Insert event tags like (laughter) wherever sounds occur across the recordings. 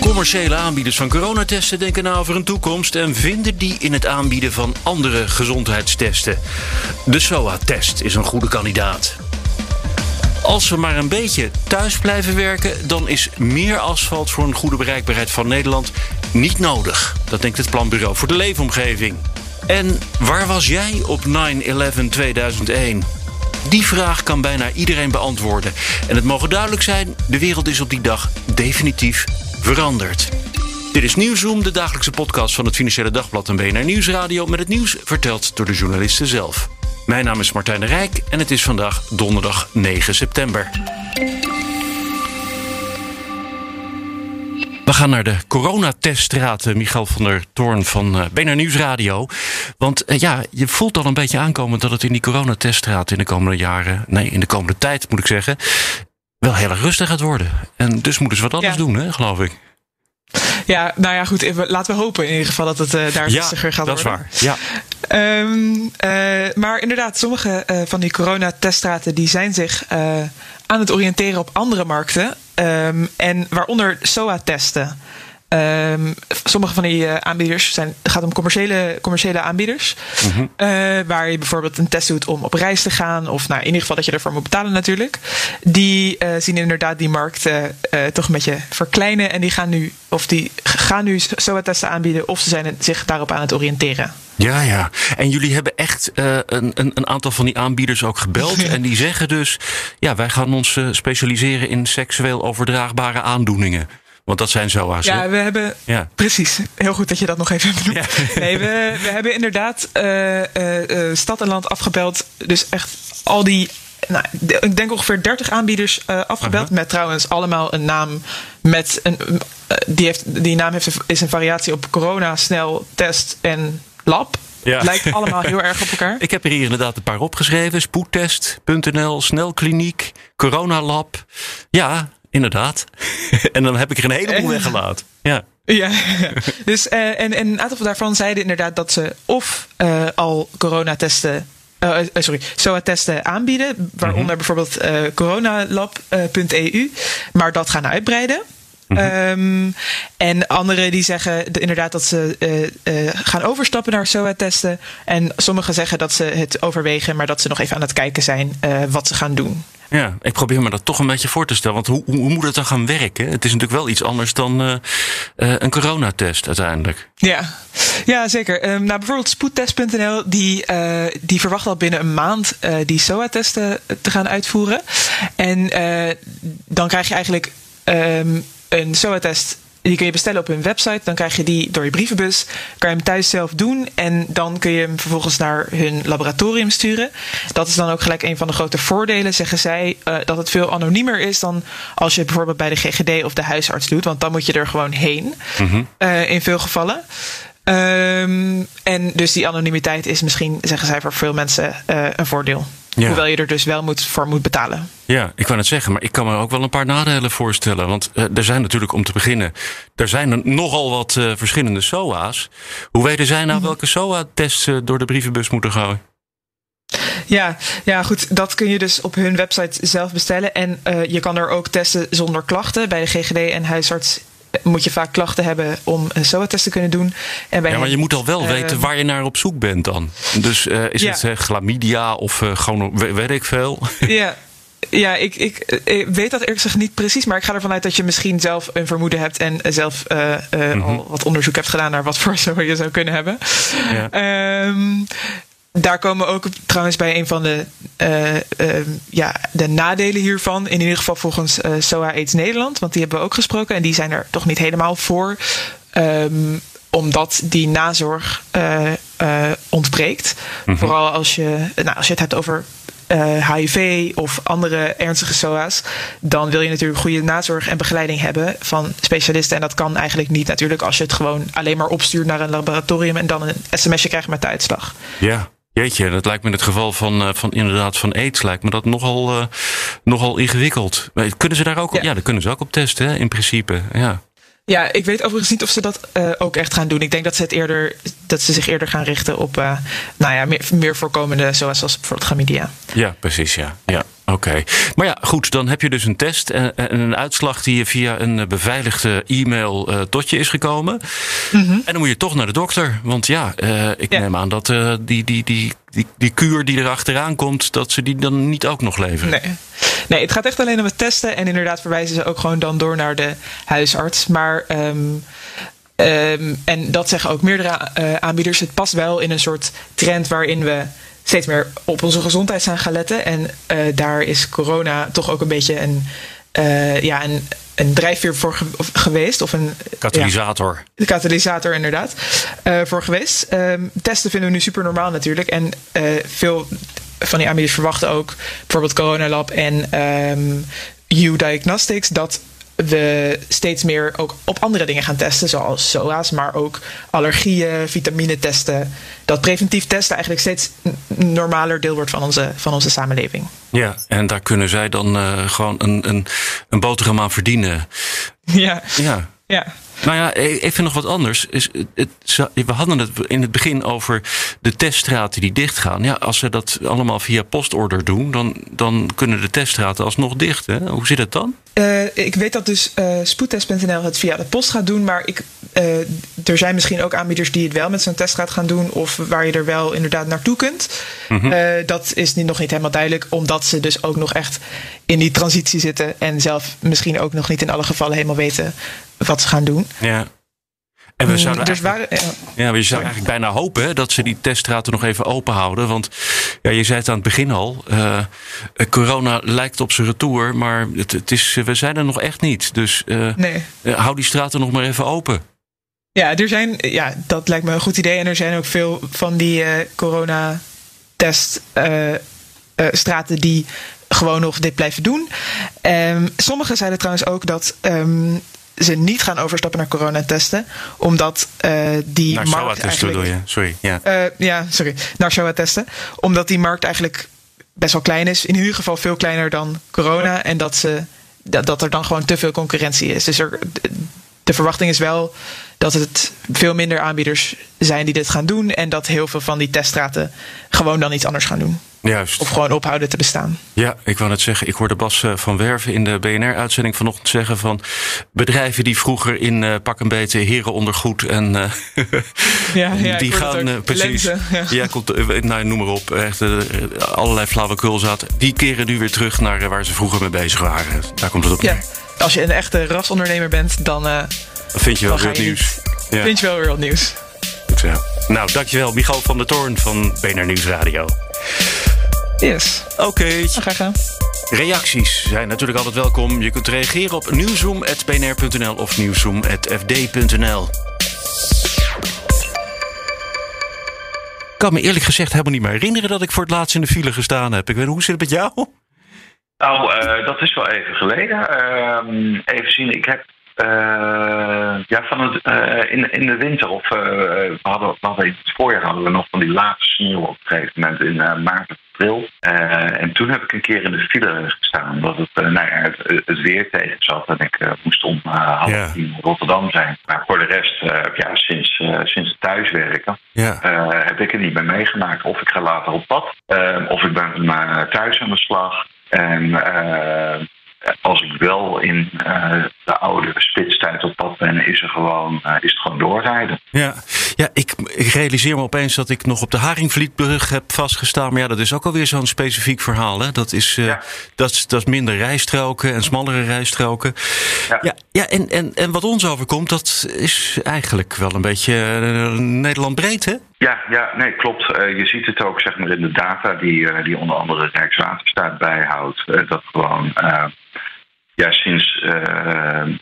Commerciële aanbieders van coronatesten denken na over een toekomst en vinden die in het aanbieden van andere gezondheidstesten. De SOA-test is een goede kandidaat. Als we maar een beetje thuis blijven werken, dan is meer asfalt voor een goede bereikbaarheid van Nederland niet nodig. Dat denkt het Planbureau voor de Leefomgeving. En waar was jij op 9-11-2001? Die vraag kan bijna iedereen beantwoorden. En het mogen duidelijk zijn: de wereld is op die dag definitief veranderd. Dit is Nieuwsroom, de dagelijkse podcast van het Financiële Dagblad en BNR Nieuwsradio... met het nieuws verteld door de journalisten zelf. Mijn naam is Martijn de Rijk en het is vandaag donderdag 9 september. We gaan naar de coronateststraat, eh, Michael van der Toorn van uh, BNR Nieuwsradio. Want uh, ja, je voelt al een beetje aankomen dat het in die coronateststraat in de komende jaren, nee, in de komende tijd moet ik zeggen, wel heel erg rustig gaat worden. En dus moeten ze wat anders doen, hè, geloof ik. Ja, nou ja, goed. Laten we hopen in ieder geval dat het uh, daar rustiger gaat worden. dat is waar. Ja. Um, uh, maar inderdaad, sommige uh, van die coronateststraten die zijn zich aan het oriënteren op andere markten. Um, en waaronder SOA-testen. Um, sommige van die uh, aanbieders zijn, gaat om commerciële, commerciële aanbieders. Uh, waar je bijvoorbeeld een test doet om op reis te gaan. Of nou, in ieder geval dat je ervoor moet betalen natuurlijk. Die uh, zien inderdaad die markt toch een beetje verkleinen. En die gaan nu, of die gaan nu SOA-testen aanbieden. Of ze zijn zich daarop aan het oriënteren. Ja, ja. En jullie hebben echt uh, een, een, aantal van die aanbieders ook gebeld. (laughs) en die zeggen dus: ja, wij gaan ons specialiseren in seksueel overdraagbare aandoeningen. Want dat zijn zoa's. Ja, we hebben. Ja. Precies. Heel goed dat je dat nog even (laughs) benoemt. Ja. Nee, we, we hebben inderdaad uh, stad en land afgebeld. Dus echt al die. Nou, ik denk ongeveer 30 aanbieders afgebeld. Uh-huh. Met trouwens allemaal een naam. Met een, die, heeft, die naam heeft, is een variatie op corona, snel, test en lab. Ja. Lijkt allemaal heel erg op elkaar. (laughs) Ik heb er hier inderdaad een paar opgeschreven. Spoedtest.nl, snelkliniek, coronalab. Ja, inderdaad. (laughs) en dan heb ik er een heleboel weggelaten. Ja. Ja, (laughs) dus uh, en, en een aantal daarvan zeiden inderdaad dat ze of uh, al coronatesten uh, sorry, SOA-testen aanbieden, waaronder mm-hmm. bijvoorbeeld uh, coronalab.eu, maar dat gaan uitbreiden. Mm-hmm. Um, en anderen die zeggen de, inderdaad dat ze uh, uh, gaan overstappen naar SOA-testen. En sommigen zeggen dat ze het overwegen, maar dat ze nog even aan het kijken zijn uh, wat ze gaan doen. Ja, ik probeer me dat toch een beetje voor te stellen. Want hoe, hoe moet het dan gaan werken? Het is natuurlijk wel iets anders dan uh, een coronatest uiteindelijk. Ja, ja zeker. Um, nou, bijvoorbeeld spoedtest.nl die, uh, die verwacht al binnen een maand die SOA-testen te gaan uitvoeren. En dan krijg je eigenlijk um, een SOA-test die kun je bestellen op hun website. Dan krijg je die door je brievenbus. Kan je hem thuis zelf doen. En dan kun je hem vervolgens naar hun laboratorium sturen. Dat is dan ook gelijk een van de grote voordelen, zeggen zij. Uh, dat het veel anoniemer is dan als je bijvoorbeeld bij de GGD of de huisarts doet. Want dan moet je er gewoon heen. Mm-hmm. Uh, in veel gevallen. Um, en dus die anonimiteit is misschien, zeggen zij, voor veel mensen uh, een voordeel. Ja. Hoewel je er dus wel moet, voor moet betalen. Ja, ik kan het zeggen, maar ik kan me ook wel een paar nadelen voorstellen. Want uh, er zijn natuurlijk, om te beginnen, er zijn er nogal wat uh, verschillende SOA's. Hoe weten zij nou mm-hmm. welke SOA-tests uh, door de brievenbus moeten gaan? Ja, ja, goed. Dat kun je dus op hun website zelf bestellen. En uh, je kan er ook testen zonder klachten. Bij de GGD en huisarts moet je vaak klachten hebben om een SOA-test te kunnen doen. En bij ja, maar je moet al wel uh, weten waar je naar op zoek bent dan. Dus uh, is ja. het uh, chlamydia of gewoon weet ik veel? (laughs) Ja. Ja, ik, ik, ik, weet dat eerlijk gezegd niet precies, maar ik ga ervan uit dat je misschien zelf een vermoeden hebt en zelf uh, uh, mm-hmm. al wat onderzoek hebt gedaan naar wat voor (laughs) SOA je zou kunnen hebben. Ja. Um, daar komen we ook trouwens bij een van de, uh, uh, ja, de nadelen hiervan. In ieder geval volgens uh, SOA AIDS Nederland. Want die hebben we ook gesproken. En die zijn er toch niet helemaal voor. Um, omdat die nazorg ontbreekt. Mm-hmm. Vooral als je, nou, als je het hebt over uh, HIV of andere ernstige SOA's, dan wil je natuurlijk goede nazorg en begeleiding hebben van specialisten. En dat kan eigenlijk niet natuurlijk als je het gewoon alleen maar opstuurt naar een laboratorium en dan een sms'je krijgt met de uitslag. Ja. Jeetje, dat lijkt me in het geval van, van inderdaad van aids lijkt me dat nogal, nogal ingewikkeld. Kunnen ze daar ook op? Ja, daar kunnen ze ook op testen, hè, in principe. Ja. Ja, ik weet overigens niet of ze dat uh, ook echt gaan doen. Ik denk dat ze, het eerder, dat ze zich eerder gaan richten op uh, nou ja, meer, meer voorkomende, zoals als bijvoorbeeld chlamydia. Ja, precies, ja. ja. Oké. Maar ja, goed, dan heb je dus een test en, en een uitslag die via een beveiligde e-mail uh, tot je is gekomen. Mm -hmm. En dan moet je toch naar de dokter. Want ja, uh, ik ja. neem aan dat uh, die, die, die, die, die kuur die er achteraan komt, dat ze die dan niet ook nog leveren. Nee. nee, het gaat echt alleen om het testen. En inderdaad verwijzen ze ook gewoon dan door naar de huisarts. Maar. Um, um, en dat zeggen ook meerdere aanbieders. Het past wel in een soort trend waarin we steeds meer op onze gezondheid zijn gaan letten. En uh, daar is corona toch ook een beetje een, uh, ja, een, een drijfveer voor ge geweest. Of een katalysator. Ja, de katalysator, inderdaad. Uh, voor geweest. Um, testen vinden we nu super normaal natuurlijk. En veel van die aanbieders verwachten ook, bijvoorbeeld Coronalab en um, U Diagnostics, dat we steeds meer ook op andere dingen gaan testen, zoals SOA's, maar ook allergieën, vitamine testen. Dat preventief testen eigenlijk steeds een normaler deel wordt van onze, van onze samenleving. Ja, en daar kunnen zij dan uh, gewoon een, een, een boterham aan verdienen. (laughs) Ja. Ja. Ja. Nou ja, even nog wat anders. We hadden het in het begin over de teststraten die dichtgaan. Ja, als ze dat allemaal via postorder doen, dan, dan kunnen de teststraten alsnog dicht. Hè? Hoe zit het dan? Uh, ik weet dat dus uh, spoedtest.nl het via de post gaat doen. Maar ik, uh, er zijn misschien ook aanbieders die het wel met zo'n teststraat gaan doen. Of waar je er wel inderdaad naartoe kunt. Mm -hmm. dat is niet, nog niet helemaal duidelijk. Omdat ze dus ook nog echt in die transitie zitten. En zelf misschien ook nog niet in alle gevallen helemaal weten wat ze gaan doen. Ja. En we zouden, dus waar, ja. ja, we zouden eigenlijk bijna hopen dat ze die teststraten nog even open houden. Want ja, je zei het aan het begin al. Uh, corona lijkt op zijn retour, maar het, het, is, we zijn er nog echt niet. Dus uh, nee. hou die straten nog maar even open. Ja, er zijn, ja, dat lijkt me een goed idee. En er zijn ook veel van die coronateststraten die gewoon nog dit blijven doen. Um, sommigen zeiden trouwens ook dat um, ze niet gaan overstappen naar coronatesten. Omdat uh, die naar markt eigenlijk... bedoel je? Sorry. Ja. Uh, ja, sorry. Naar SOA-testen. Omdat die markt eigenlijk best wel klein is. In ieder geval veel kleiner dan corona. En dat, ze, dat, dat er dan gewoon te veel concurrentie is. Dus er, de verwachting is wel dat het veel minder aanbieders zijn die dit gaan doen. En dat heel veel van die teststraten gewoon dan iets anders gaan doen. Juist. Of gewoon ophouden te bestaan. Ja, ik wou net zeggen. Ik hoorde Bas eh, van Werven in de BNR-uitzending vanochtend zeggen van bedrijven die vroeger in uh, pak een beetje herenondergoed en uh, (laughs) ja, ja, die gaan uh, precies. Ja, ja komt, nou, noem maar op. Echt allerlei flauwekul zat. Die keren nu weer terug naar waar ze vroeger mee bezig waren. Daar komt het op. Ja. Als je een echte rasondernemer bent, dan. Vind je wel weer nieuws. Ja. Vind je wel weer wat nieuws. Goed zo. Nou, dankjewel, Michal van der Toorn van BNR Nieuwsradio. Yes. Oké. Okay. Graag gedaan. Reacties zijn natuurlijk altijd welkom. Je kunt reageren op nieuwsroom.bnr.nl of nieuwsroom.fd.nl. Ik kan me eerlijk gezegd helemaal niet meer herinneren dat ik voor het laatst in de file gestaan heb. Ik weet, hoe zit het met jou? Nou, uh, dat is wel even geleden. Uh, even zien, ik heb uh, ja, van het, uh, in, in de winter of uh, we hadden, we hadden in het voorjaar hadden we nog van die late sneeuw op een gegeven moment in maart of april. en toen heb ik een keer in de file gestaan omdat het, nou ja, het, het, weer tegen zat en ik moest om half yeah. tien in Rotterdam zijn. Maar voor de rest, ja, sinds, sinds het thuiswerken yeah. heb ik er niet meer meegemaakt. Of ik ga later op pad, of ik ben thuis aan de slag. En als ik wel in uh, de oude spitstijd op pad ben, is, er gewoon, uh, is het gewoon doorrijden. Ja, ja ik, ik, realiseer me opeens dat ik nog op de Haringvlietbrug heb vastgestaan. Maar ja, dat is ook alweer zo'n specifiek verhaal. Hè? Dat, is, uh, ja. dat, is, dat is minder rijstroken en smallere rijstroken. Ja, ja, ja en, en, en wat ons overkomt, dat is eigenlijk wel een beetje Nederland breed, hè? Ja, ja, nee, klopt. Je ziet het ook zeg maar, in de data die, die onder andere Rijkswaterstaat bijhoudt. Dat gewoon ja, sinds,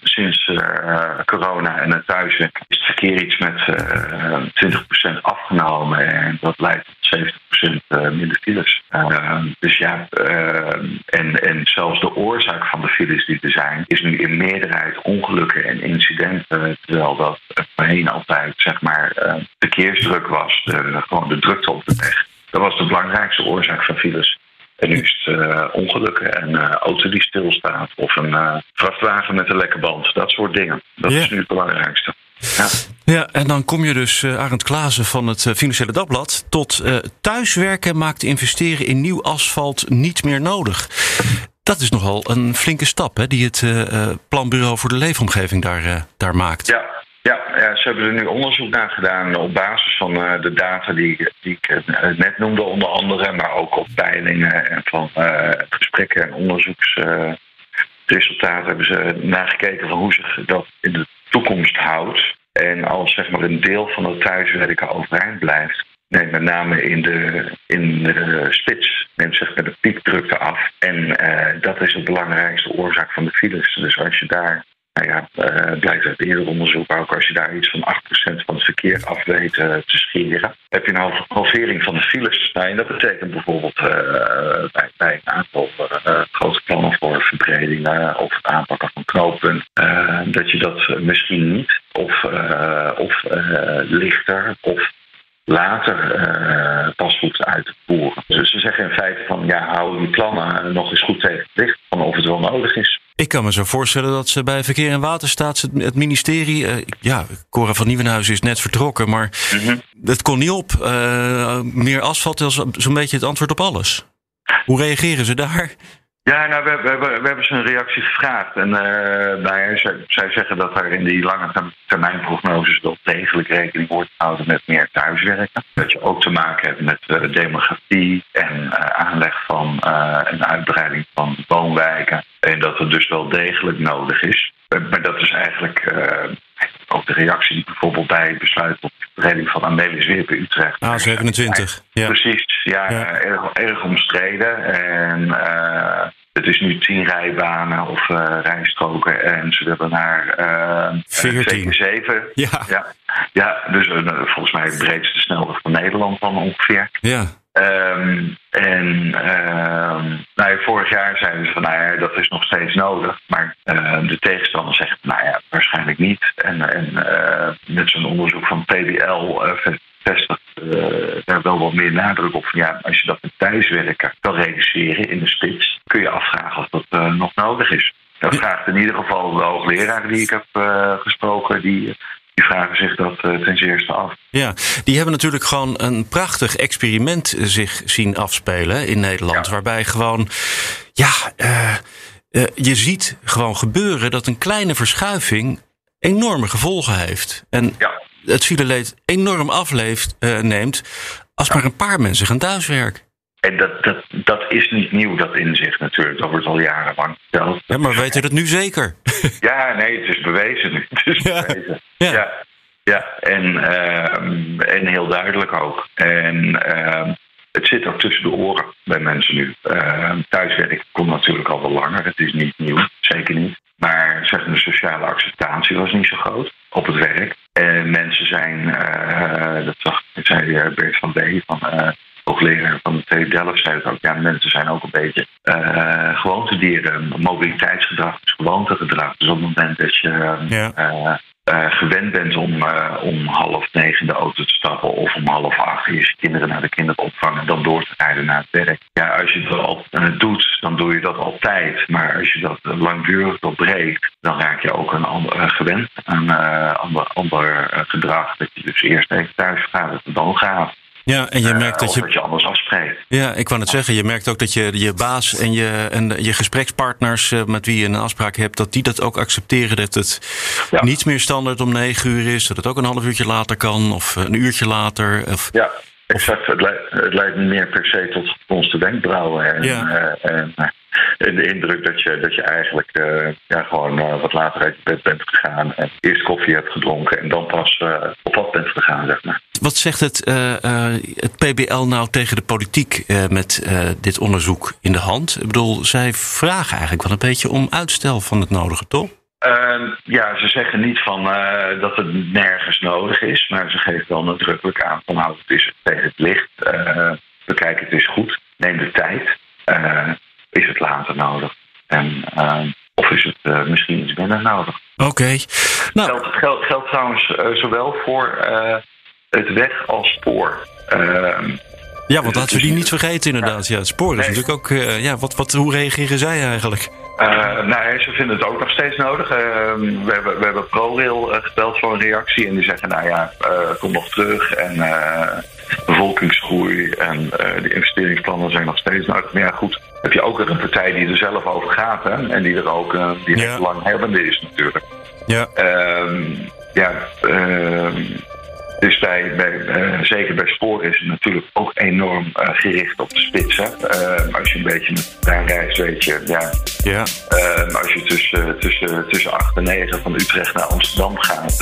sinds corona en het thuiswerk is het verkeer iets met 20% afgenomen. En dat leidt tot 70% minder files. dus ja, en, en zelfs de oorzaak van de files die er zijn, is nu in meerderheid ongelukken en incidenten. Terwijl dat voorheen altijd zeg maar verkeersdruk was, de, gewoon de drukte op de weg. Dat was de belangrijkste oorzaak van files. En nu is het uh, ongelukken en uh, auto die stilstaat of een uh, vrachtwagen met een lekke band. Dat soort dingen. Dat yeah. is nu het belangrijkste. Ja. ja, en dan kom je dus, Arend Klaassen van het Financiële Dagblad, tot thuiswerken maakt investeren in nieuw asfalt niet meer nodig. Dat is nogal een flinke stap hè, die het Planbureau voor de Leefomgeving daar, daar maakt. Ja, ja, ja, ze hebben er nu onderzoek naar gedaan op basis van uh, de data die, ik net noemde, onder andere, maar ook op peilingen en van uh, gesprekken en onderzoeksresultaten hebben ze nagekeken van hoe zich dat in de toekomst houdt. En als zeg maar een deel van het thuiswerken overeind blijft, neemt met name in de, in de spits, neemt zeg maar de piekdrukte af. En dat is de belangrijkste oorzaak van de files. Dus als je daar nou ja, uh, blijkt uit eerder onderzoek ook, als je daar iets van 8% van het verkeer af weet uh, te scheren, heb je een halvering van de files. Nou, en dat betekent bijvoorbeeld uh, bij, bij, een aantal grote plannen voor verbredingen of het aanpakken van knooppunten, dat je dat misschien niet of, of lichter of later pas moet uitvoeren. Dus ze zeggen in feite van ja, hou die plannen nog eens goed tegen het licht van of het wel nodig is. Ik kan me zo voorstellen dat ze bij Verkeer en Waterstaat het ministerie. Uh, ja, Cora van Nieuwenhuizen is net vertrokken, maar mm -hmm. het kon niet op. Uh, meer asfalt is zo'n beetje het antwoord op alles. Hoe reageren ze daar? Ja, nou, we, we, we, hebben ze een reactie gevraagd. En uh, zij, zeggen dat er in die lange termijn prognoses wel degelijk rekening wordt gehouden met meer thuiswerken. Dat je ook te maken hebt met uh, demografie en uh, aanleg van en uitbreiding van woonwijken. En dat het dus wel degelijk nodig is. Maar dat is eigenlijk ook de reactie die bijvoorbeeld bij het besluit op de redding van Amelis Weerp in Utrecht. Ah, 27. Ja. Precies, ja, ja. Erg, erg, omstreden. En uh, het is nu tien rijbanen of uh, rijstroken en ze willen naar uh, 14. 7. Ja. ja. Ja, dus volgens mij het breedste snelweg van Nederland dan ongeveer. Ja. Um, en um, nou ja, vorig jaar zeiden ze van nou ja, dat is nog steeds nodig. Maar uh, de tegenstander zegt nou ja, waarschijnlijk niet. En, en uh, met zo'n onderzoek van PBL uh, vestigt daar wel wat meer nadruk op. Van, ja, als je dat met thuiswerken kan reduceren in de spits, kun je afvragen of dat nog nodig is. Dat vraagt in ieder geval de hoogleraar die ik heb gesproken, die die vragen zich dat uh, ten zeerste af. Ja, die hebben natuurlijk gewoon een prachtig experiment zich zien afspelen in Nederland. Ja. Waarbij gewoon, ja, uh, uh, je ziet gewoon gebeuren dat een kleine verschuiving enorme gevolgen heeft. En ja. het fileleed enorm afleeft, neemt als Ja. maar een paar mensen gaan thuiswerken. En dat, dat, dat is niet nieuw, dat inzicht natuurlijk. Dat wordt al jarenlang verteld. Ja, maar weet u dat nu zeker? (laughs) Ja, nee, het is bewezen nu. Het is Ja. bewezen. Ja. Ja, ja. En, ehm, en heel duidelijk ook. En ehm, het zit ook tussen de oren bij mensen nu. Ehm thuiswerk komt natuurlijk al wel langer. Het is niet nieuw, zeker niet. Maar zeg, de sociale acceptatie was niet zo groot op het werk. En mensen zijn, eh, dat zag, zei eh, Bert van B. van eh hoogleraar van de TU Delft zei het ook. Ja, mensen zijn ook een beetje uh, gewoontedieren. Mobiliteitsgedrag is gewoontegedrag. Dus op het moment dat je Ja. uh, uh, gewend bent om, om half negen in de auto te stappen of om half acht je kinderen naar de kinderopvang en dan door te rijden naar het werk. Ja, als je dat al doet, dan doe je dat altijd. Maar als je dat langdurig doorbreekt, dan raak je ook een ander, gewend aan ander, ander gedrag. Dat je dus eerst even thuis gaat en dan gaat. Ja, en je Uh, merkt dat je. dat je anders afspreekt. Ja, ik wou net zeggen, je merkt ook dat je je baas en je, en je gesprekspartners eh, met wie je een afspraak hebt, dat die dat ook accepteren dat het Ja. niet meer standaard om negen uur is, dat het ook een half uurtje later kan of een uurtje later. Of, Ja, exact. Het, le- het leidt meer per se tot gefronste wenkbrauwen. En, Ja. eh, eh, en de indruk dat je, dat je eigenlijk eh, ja, gewoon eh, wat later uit je bed bent gegaan. En eerst koffie hebt gedronken en dan pas eh, op pad bent gegaan, zeg maar. Wat zegt het, het PBL nou tegen de politiek met dit onderzoek in de hand? Ik bedoel, zij vragen eigenlijk wel een beetje om uitstel van het nodige, toch? Ehm, ja, ze zeggen niet van, dat het nergens nodig is, maar ze geven wel nadrukkelijk aan van nou, het is tegen het licht, eh, bekijk het eens goed, neem de tijd. Is het later nodig? En, eh, of is het eh, misschien iets minder nodig? Oké. Nou, Geldt, geldt, geldt trouwens eh, zowel voor het weg als spoor. Ehm, Ja, want laten we die niet vergeten inderdaad. Ja, het spoor is natuurlijk ook... Uh, ja, wat, wat, hoe reageren zij eigenlijk? Uh, nou, ze vinden het ook nog steeds nodig. Uh, we, hebben, we hebben ProRail gebeld voor een reactie. En die zeggen, nou ja, kom nog terug. En bevolkingsgroei en de investeringsplannen zijn nog steeds nodig. Maar ja, goed, heb je ook weer een partij die er zelf over gaat. Hè? En die er ook die ja. langhebbende is natuurlijk. Ja. Ehm, ja, ehm, dus bij, bij uh, zeker bij spoor is het natuurlijk ook enorm uh, gericht op de spits. Hè? Uh, als je een beetje trein reist, weet je, ja. ja. als je tussen, tussen, tussen 8 en 9 van Utrecht naar Amsterdam gaat,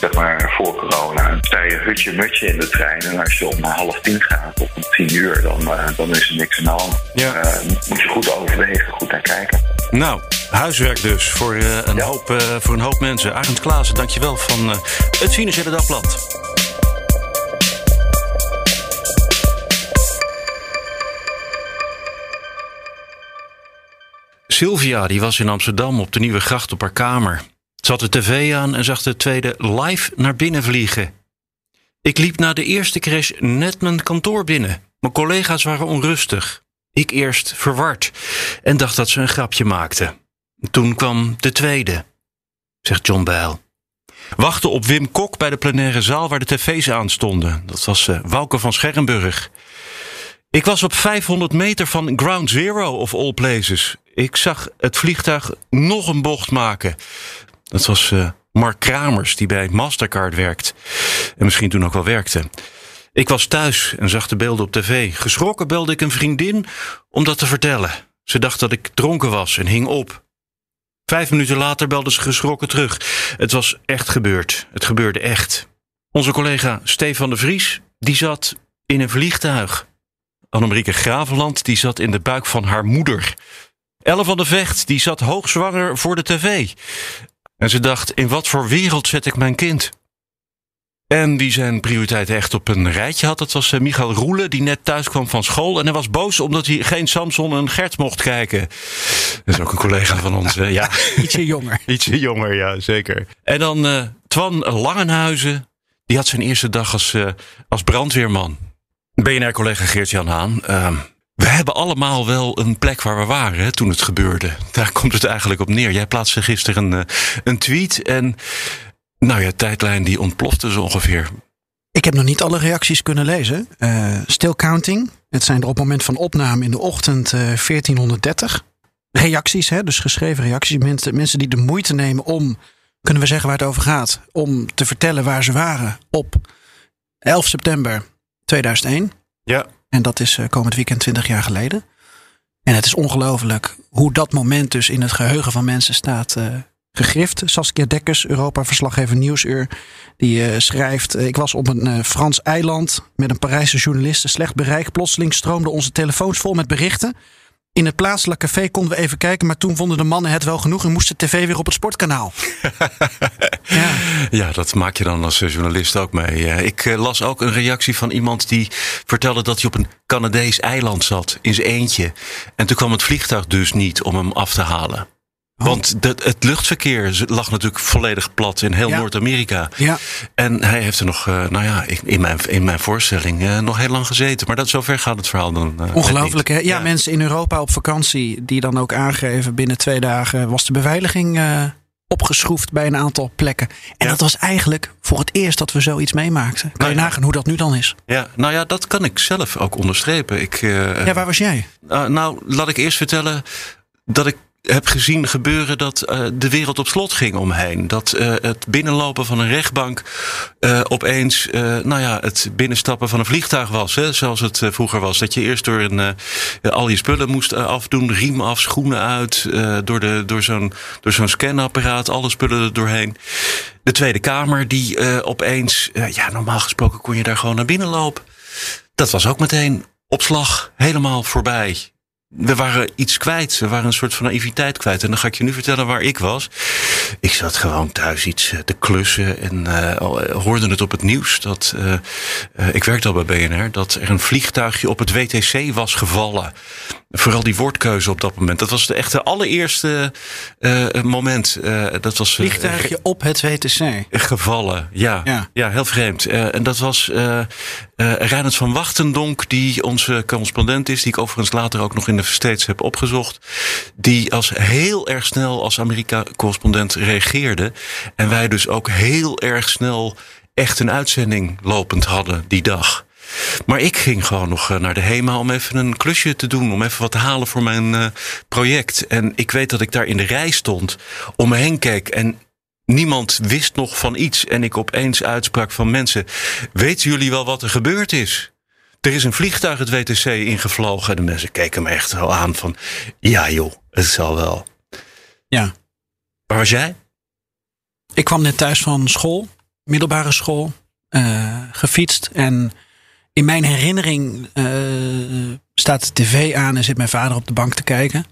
zeg maar voor corona, sta je hutje mutje in de trein. En als je om half tien gaat of om tien uur, dan, dan is er niks aan de hand. Ja. moet je goed overwegen, goed naar kijken. Nou, huiswerk dus voor, een, hoop, voor een hoop mensen. Arend Klaassen, dankjewel van het Financiële Dagblad. Sylvia die was in Amsterdam op de Nieuwe Gracht op haar kamer. Zat de tv aan en zag de tweede live naar binnen vliegen. Ik liep na de eerste crash net mijn kantoor binnen. Mijn collega's waren onrustig. Ik eerst verward en dacht dat ze een grapje maakten. Toen kwam de tweede, zegt John Bijl. Wachten op Wim Kok bij de plenaire zaal waar de tv's aan stonden. Dat was uh, Wouke van Scherrenburg. Ik was op 500 meter van Ground Zero of all places. Ik zag het vliegtuig nog een bocht maken. Dat was uh, Mark Kramers, die bij Mastercard werkt. En misschien toen ook wel werkte. Ik was thuis en zag de beelden op tv. Geschrokken belde ik een vriendin om dat te vertellen. Ze dacht dat ik dronken was en hing op. Vijf minuten later belde ze geschrokken terug. Het was echt gebeurd. Het gebeurde echt. Onze collega Stefan de Vries, die zat in een vliegtuig. Annemarieke Graveland, die zat in de buik van haar moeder. Elle van de Vecht, die zat hoogzwanger voor de tv. En ze dacht, in wat voor wereld zet ik mijn kind? En wie zijn prioriteiten echt op een rijtje had, dat was uh, Michael Roelen, die net thuis kwam van school. En hij was boos omdat hij geen Samson en Gert mocht kijken. Dat is ook een collega van ons. ja. (laughs) Ietsje jonger. (laughs) Ietsje jonger, ja, zeker. En dan uh, Twan Langenhuizen, die had zijn eerste dag als, uh, als brandweerman. BNR-collega Geert-Jan Haan. Ehm, we hebben allemaal wel een plek waar we waren hè, toen het gebeurde. Daar komt het eigenlijk op neer. Jij plaatste gisteren een, een tweet en nou ja, tijdlijn die ontplofte zo ongeveer. Ik heb nog niet alle reacties kunnen lezen. Uh, still counting. Het zijn er op het moment van opname in de ochtend uh, 1430. Reacties, hè, dus geschreven reacties. Mensen, mensen die de moeite nemen om, kunnen we zeggen waar het over gaat, om te vertellen waar ze waren op 11 september 2001. Ja. En dat is uh, komend weekend 20 jaar geleden. En het is ongelooflijk hoe dat moment dus in het geheugen van mensen staat uh, gegrift. Saskia Dekkers, Europa-verslaggever Nieuwsuur, die uh, schrijft... ik was op een Frans eiland met een Parijse journalist, slecht bereik. Plotseling stroomden onze telefoons vol met berichten... In het plaatselijke café konden we even kijken, maar toen vonden de mannen het wel genoeg en moest de tv weer op het sportkanaal. (laughs) ja. ja, dat maak je dan als journalist ook mee. Ik eh, las ook een reactie van iemand die vertelde dat hij op een Canadees eiland zat, in zijn eentje. En toen kwam het vliegtuig dus niet om hem af te halen. Oh. Want de, het luchtverkeer lag natuurlijk volledig plat in heel Noord-Amerika. Ja. En hij heeft er nog, uh, nou ja, in mijn, in mijn voorstelling uh, nog heel lang gezeten. Maar dat, zover gaat het verhaal dan. Uh, Ongelooflijk, hè? Ja, ja, mensen in Europa op vakantie die dan ook aangeven binnen twee dagen was de beveiliging opgeschroefd bij een aantal plekken. En dat was eigenlijk voor het eerst dat we zoiets meemaakten. Kan je nou nagaan hoe dat nu dan is? Ja, nou ja, dat kan ik zelf ook onderstrepen. Ik, ja, waar was jij? nou, laat ik eerst vertellen dat ik heb gezien gebeuren dat uh, de wereld op slot ging omheen. Dat uh, het binnenlopen van een rechtbank uh, opeens, nou ja, het binnenstappen van een vliegtuig was. Hè, zoals het vroeger was. Dat je eerst door een, al je spullen moest afdoen, riem af, schoenen uit, door, de, door zo'n door zo'n scanapparaat, alle spullen er doorheen. De Tweede Kamer, die opeens, ja, normaal gesproken kon je daar gewoon naar binnen lopen. Dat was ook meteen op slag helemaal voorbij we waren iets kwijt. We waren een soort van naïviteit kwijt. En dan ga ik je nu vertellen waar ik was. Ik zat gewoon thuis iets eh, te klussen en uh, hoorde het op het nieuws dat ik werkte al bij BNR dat er een vliegtuigje op het WTC was gevallen. Vooral die woordkeuze op dat moment. Dat was de echte allereerste uh, moment. Uh, dat was, Vliegtuigje op het WTC. Gevallen, ja. Ja, ja heel vreemd. en dat was Reinhard van Wachtendonk, die onze correspondent is. Die ik overigens later ook nog in de States heb opgezocht. Die als heel erg snel als Amerika-correspondent reageerde. En wij dus ook heel erg snel echt een uitzending lopend hadden die dag. Maar ik ging gewoon nog eh, naar de HEMA om even een klusje te doen. Om even wat te halen voor mijn uh, project. En ik weet dat ik daar in de rij stond. Om me heen keek. En niemand wist nog van iets. En ik opeens uitsprak van mensen. Weten jullie wel wat er gebeurd is? Er is een vliegtuig het WTC ingevlogen. En de mensen keken me echt zo aan van... Ja joh, het zal wel. Ja. Waar was jij? Ik kwam net thuis van school. Middelbare school. Uh, gefietst en in mijn herinnering uh, staat de tv aan en zit mijn vader op de bank te kijken.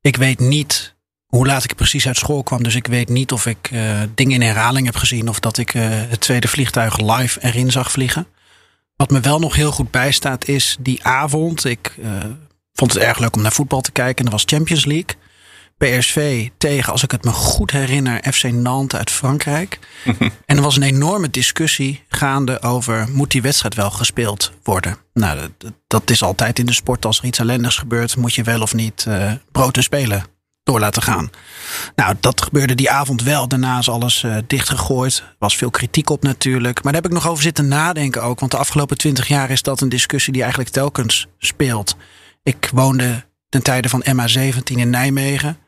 Ik weet niet hoe laat ik precies uit school kwam. Dus ik weet niet of ik uh, dingen in herhaling heb gezien. Of dat ik uh, het tweede vliegtuig live erin zag vliegen. Wat me wel nog heel goed bijstaat is die avond. Ik vond het erg leuk om naar voetbal te kijken. En dat was Champions League. PSV tegen, als ik het me goed herinner, FC Nantes uit Frankrijk. en er was een enorme discussie gaande over: moet die wedstrijd wel gespeeld worden? Nou, dat, dat is altijd in de sport. Als er iets ellendigs gebeurt, moet je wel of niet uh, brood en spelen door laten gaan. Nou, dat gebeurde die avond wel. Daarna is alles uh, dichtgegooid. Er was veel kritiek op natuurlijk. Maar daar heb ik nog over zitten nadenken ook. Want de afgelopen twintig jaar is dat een discussie die eigenlijk telkens speelt. Ik woonde ten tijde van MA17 in Nijmegen.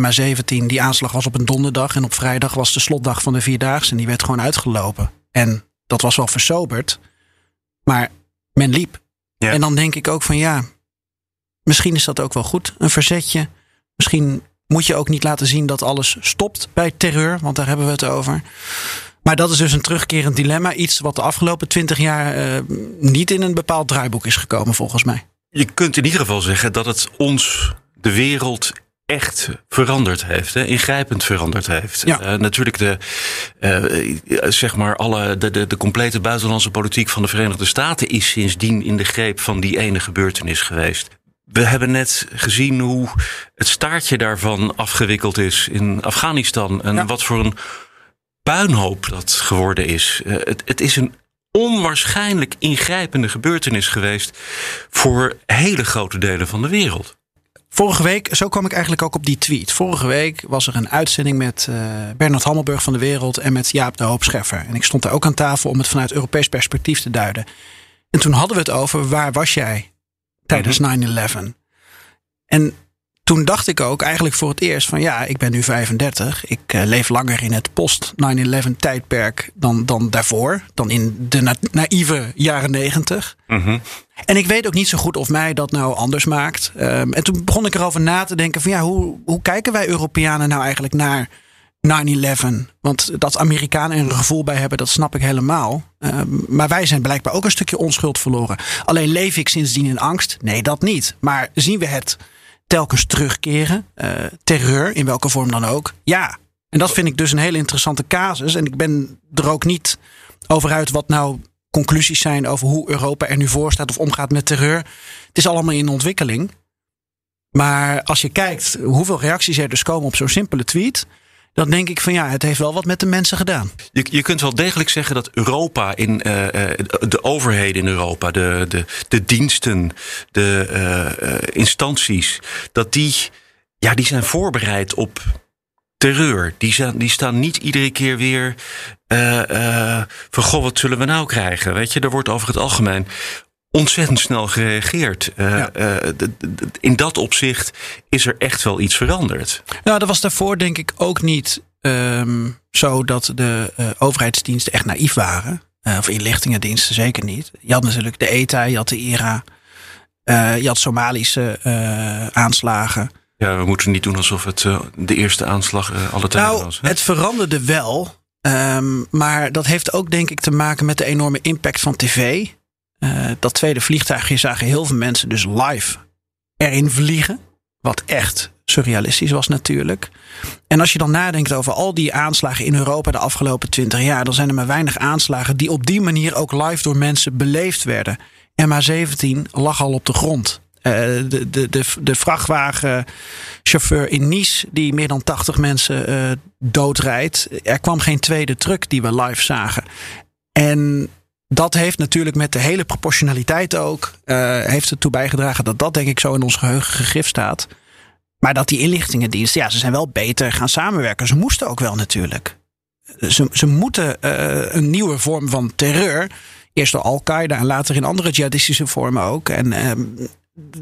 MA17, die aanslag was op een donderdag. En op vrijdag was de slotdag van de Vierdaagse. En die werd gewoon uitgelopen. En dat was wel versoberd. Maar men liep. Ja. En dan denk ik ook van ja, misschien is dat ook wel goed. Een verzetje. Misschien moet je ook niet laten zien dat alles stopt bij terreur. Want daar hebben we het over. Maar dat is dus een terugkerend dilemma. Iets wat de afgelopen twintig jaar uh, niet in een bepaald draaiboek is gekomen volgens mij. Je kunt in ieder geval zeggen dat het ons de wereld echt veranderd heeft, hè, ingrijpend veranderd heeft. Ja. Uh, natuurlijk de, uh, zeg maar alle, de, de, de complete buitenlandse politiek van de Verenigde Staten is sindsdien in de greep van die ene gebeurtenis geweest. We hebben net gezien hoe het staartje daarvan afgewikkeld is in Afghanistan. En ja. wat voor een puinhoop dat geworden is. Uh, het, het is een onwaarschijnlijk ingrijpende gebeurtenis geweest voor hele grote delen van de wereld. Vorige week, zo kwam ik eigenlijk ook op die tweet. Vorige week was er een uitzending met uh, Bernard Hammelburg van de Wereld en met Jaap de Hoop Scheffer. En ik stond daar ook aan tafel om het vanuit Europees perspectief te duiden. En toen hadden we het over waar was jij tijdens 9-11? Mhm. En toen dacht ik ook eigenlijk voor het eerst van ja, ik ben nu 35. Ik uh, leef langer in het post-9-11 tijdperk dan, dan daarvoor. Dan in de na naïeve jaren 90. Mm En ik weet ook niet zo goed of mij dat nou anders maakt. Um, en toen begon ik erover na te denken van ja, hoe, hoe kijken wij Europeanen nou eigenlijk naar 9-11? Want dat Amerikanen er een gevoel bij hebben, dat snap ik helemaal. Um, maar wij zijn blijkbaar ook een stukje onschuld verloren. Alleen leef ik sindsdien in angst? Nee, dat niet. Maar zien we het telkens terugkeren. Uh, terreur, in welke vorm dan ook. Ja. En dat vind ik dus een hele interessante casus. En ik ben er ook niet over uit wat nou conclusies zijn over hoe Europa er nu voor staat of omgaat met terreur. Het is allemaal in ontwikkeling. Maar als je kijkt hoeveel reacties er dus komen op zo'n simpele tweet dan denk ik van ja, het heeft wel wat met de mensen gedaan. Je, je kunt wel degelijk zeggen dat Europa, in, uh, de overheden in Europa, de, de, de diensten, de uh, instanties, dat die, ja, die zijn voorbereid op terreur. Die, zijn, die staan niet iedere keer weer uh, van goh, wat zullen we nou krijgen? Weet je, er wordt over het algemeen ontzettend snel gereageerd. Uh, in dat opzicht is er echt wel iets veranderd. Nou, dat was daarvoor denk ik ook niet um, zo dat de uh, overheidsdiensten echt naïef waren. of inlichtingendiensten zeker niet. Je had natuurlijk de ETA, je had de IRA. je had Somalische aanslagen. Ja, we moeten niet doen alsof het de eerste aanslag alle tijden nou, was. Hè? Het veranderde wel. Um, maar dat heeft ook denk ik te maken met de enorme impact van tv. Uh, dat tweede vliegtuigje zagen heel veel mensen dus live erin vliegen. Wat echt surrealistisch was natuurlijk. En als je dan nadenkt over al die aanslagen in Europa de afgelopen twintig jaar, dan zijn er maar weinig aanslagen die op die manier ook live door mensen beleefd werden. MH17 lag al op de grond. de, de, de, de vrachtwagenchauffeur in Nice, die meer dan 80 mensen doodrijdt. Er kwam geen tweede truck die we live zagen. En dat heeft natuurlijk met de hele proportionaliteit ook, heeft ertoe bijgedragen dat dat denk ik zo in ons geheugen gegrift staat. Maar dat die inlichtingendiensten, ja, ze zijn wel beter gaan samenwerken. Ze moesten ook wel natuurlijk. Ze, ze moeten uh, een nieuwe vorm van terreur. Eerst door Al-Qaeda en later in andere jihadistische vormen ook. En uh,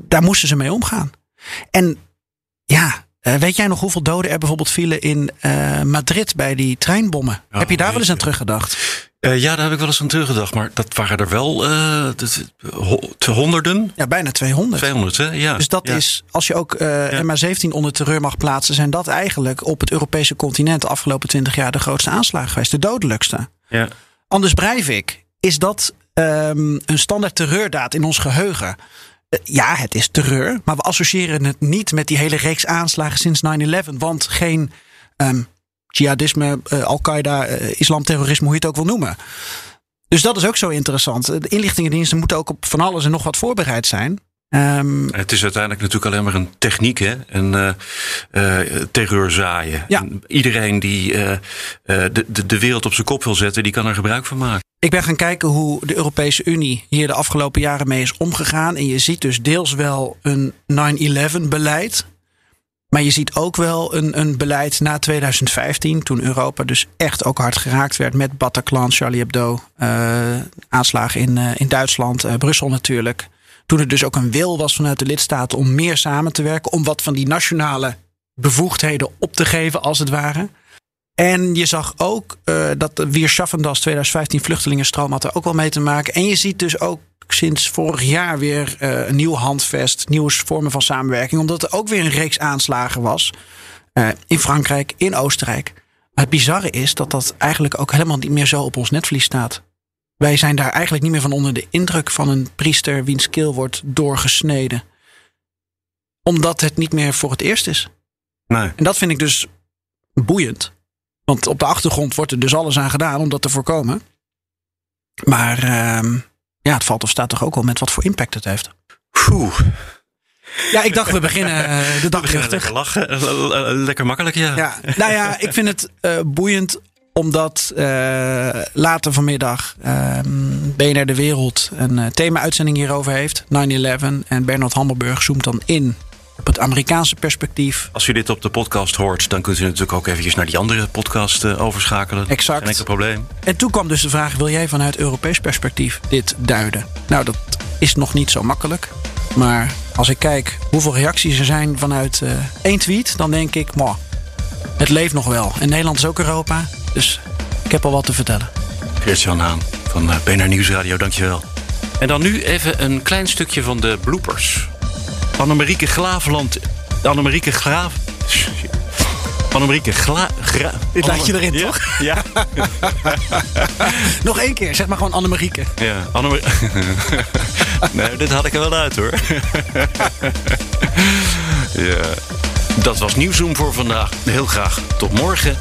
daar moesten ze mee omgaan. En ja, uh, weet jij nog hoeveel doden er bijvoorbeeld vielen in Madrid bij die treinbommen? Oh, Heb je daar wel eens aan teruggedacht? Uh, ja, daar heb ik wel eens aan teruggedacht. Maar dat waren er wel uh, te honderden. Ja, bijna 200. 200, hè? Ja. Dus dat ja. is, als je ook uh, ja. MH17 onder terreur mag plaatsen, zijn dat eigenlijk op het Europese continent de afgelopen 20 jaar de grootste aanslagen geweest. De dodelijkste. Ja. Anders Breivik, is dat um, een standaard terreurdaad in ons geheugen? Ja, het is terreur, maar we associëren het niet met die hele reeks aanslagen sinds 9-11. Want geen um, jihadisme, uh, Al-Qaeda, uh, islamterrorisme, hoe je het ook wil noemen. Dus dat is ook zo interessant. De inlichtingendiensten moeten ook op van alles en nog wat voorbereid zijn. Um, het is uiteindelijk natuurlijk alleen maar een techniek, hè? Een uh, uh, terreur zaaien. Ja. En iedereen die uh, de, de, de wereld op zijn kop wil zetten, die kan er gebruik van maken. Ik ben gaan kijken hoe de Europese Unie hier de afgelopen jaren mee is omgegaan. En je ziet dus deels wel een 9-11 beleid. Maar je ziet ook wel een, een beleid na 2015, toen Europa dus echt ook hard geraakt werd met Bataclan, Charlie Hebdo, uh, aanslagen in, uh, in Duitsland, uh, Brussel natuurlijk. Toen er dus ook een wil was vanuit de lidstaten om meer samen te werken, om wat van die nationale bevoegdheden op te geven, als het ware. En je zag ook dat de Weerschaffendas 2015 vluchtelingenstroom had er ook wel mee te maken. En je ziet dus ook sinds vorig jaar weer uh, een nieuw handvest, nieuwe vormen van samenwerking. Omdat er ook weer een reeks aanslagen was. Uh, in Frankrijk, in Oostenrijk. Maar het bizarre is dat dat eigenlijk ook helemaal niet meer zo op ons netvlies staat. Wij zijn daar eigenlijk niet meer van onder de indruk van een priester wiens keel wordt doorgesneden. Omdat het niet meer voor het eerst is. Nee. En dat vind ik dus boeiend. Want op de achtergrond wordt er dus alles aan gedaan om dat te voorkomen. Maar uh, ja, het valt of staat toch ook wel met wat voor impact het heeft. Oeh. Ja, ik dacht we beginnen uh, de dag rustig. Lekker lachen, lekker makkelijk, ja. ja. Nou ja, ik vind het uh, boeiend omdat uh, later vanmiddag BNR De Wereld een thema-uitzending hierover heeft. 9-11 en Bernard Hammelburg zoomt dan in op het Amerikaanse perspectief. Als u dit op de podcast hoort, dan kunt u natuurlijk ook eventjes naar die andere podcast uh, overschakelen. Exact. Geen enkel probleem. En toen kwam dus de vraag: wil jij vanuit Europees perspectief dit duiden? Nou, dat is nog niet zo makkelijk. Maar als ik kijk hoeveel reacties er zijn vanuit uh, één tweet, dan denk ik, moh, het leeft nog wel. En Nederland is ook Europa, dus ik heb al wat te vertellen. Geert-Jan Haan van uh, BNR Nieuwsradio, dankjewel. En dan nu even een klein stukje van de bloopers. Annemarieke Glaveland. Annemarieke Graaf. Annemarieke Gla... Dit laat je erin, toch? Ja. Nog één keer, zeg maar gewoon Annemarieke. Ja, Annemarieke. nee, dit had ik er wel uit hoor. ja. Dat was Nieuwsroom voor vandaag. Heel graag tot morgen.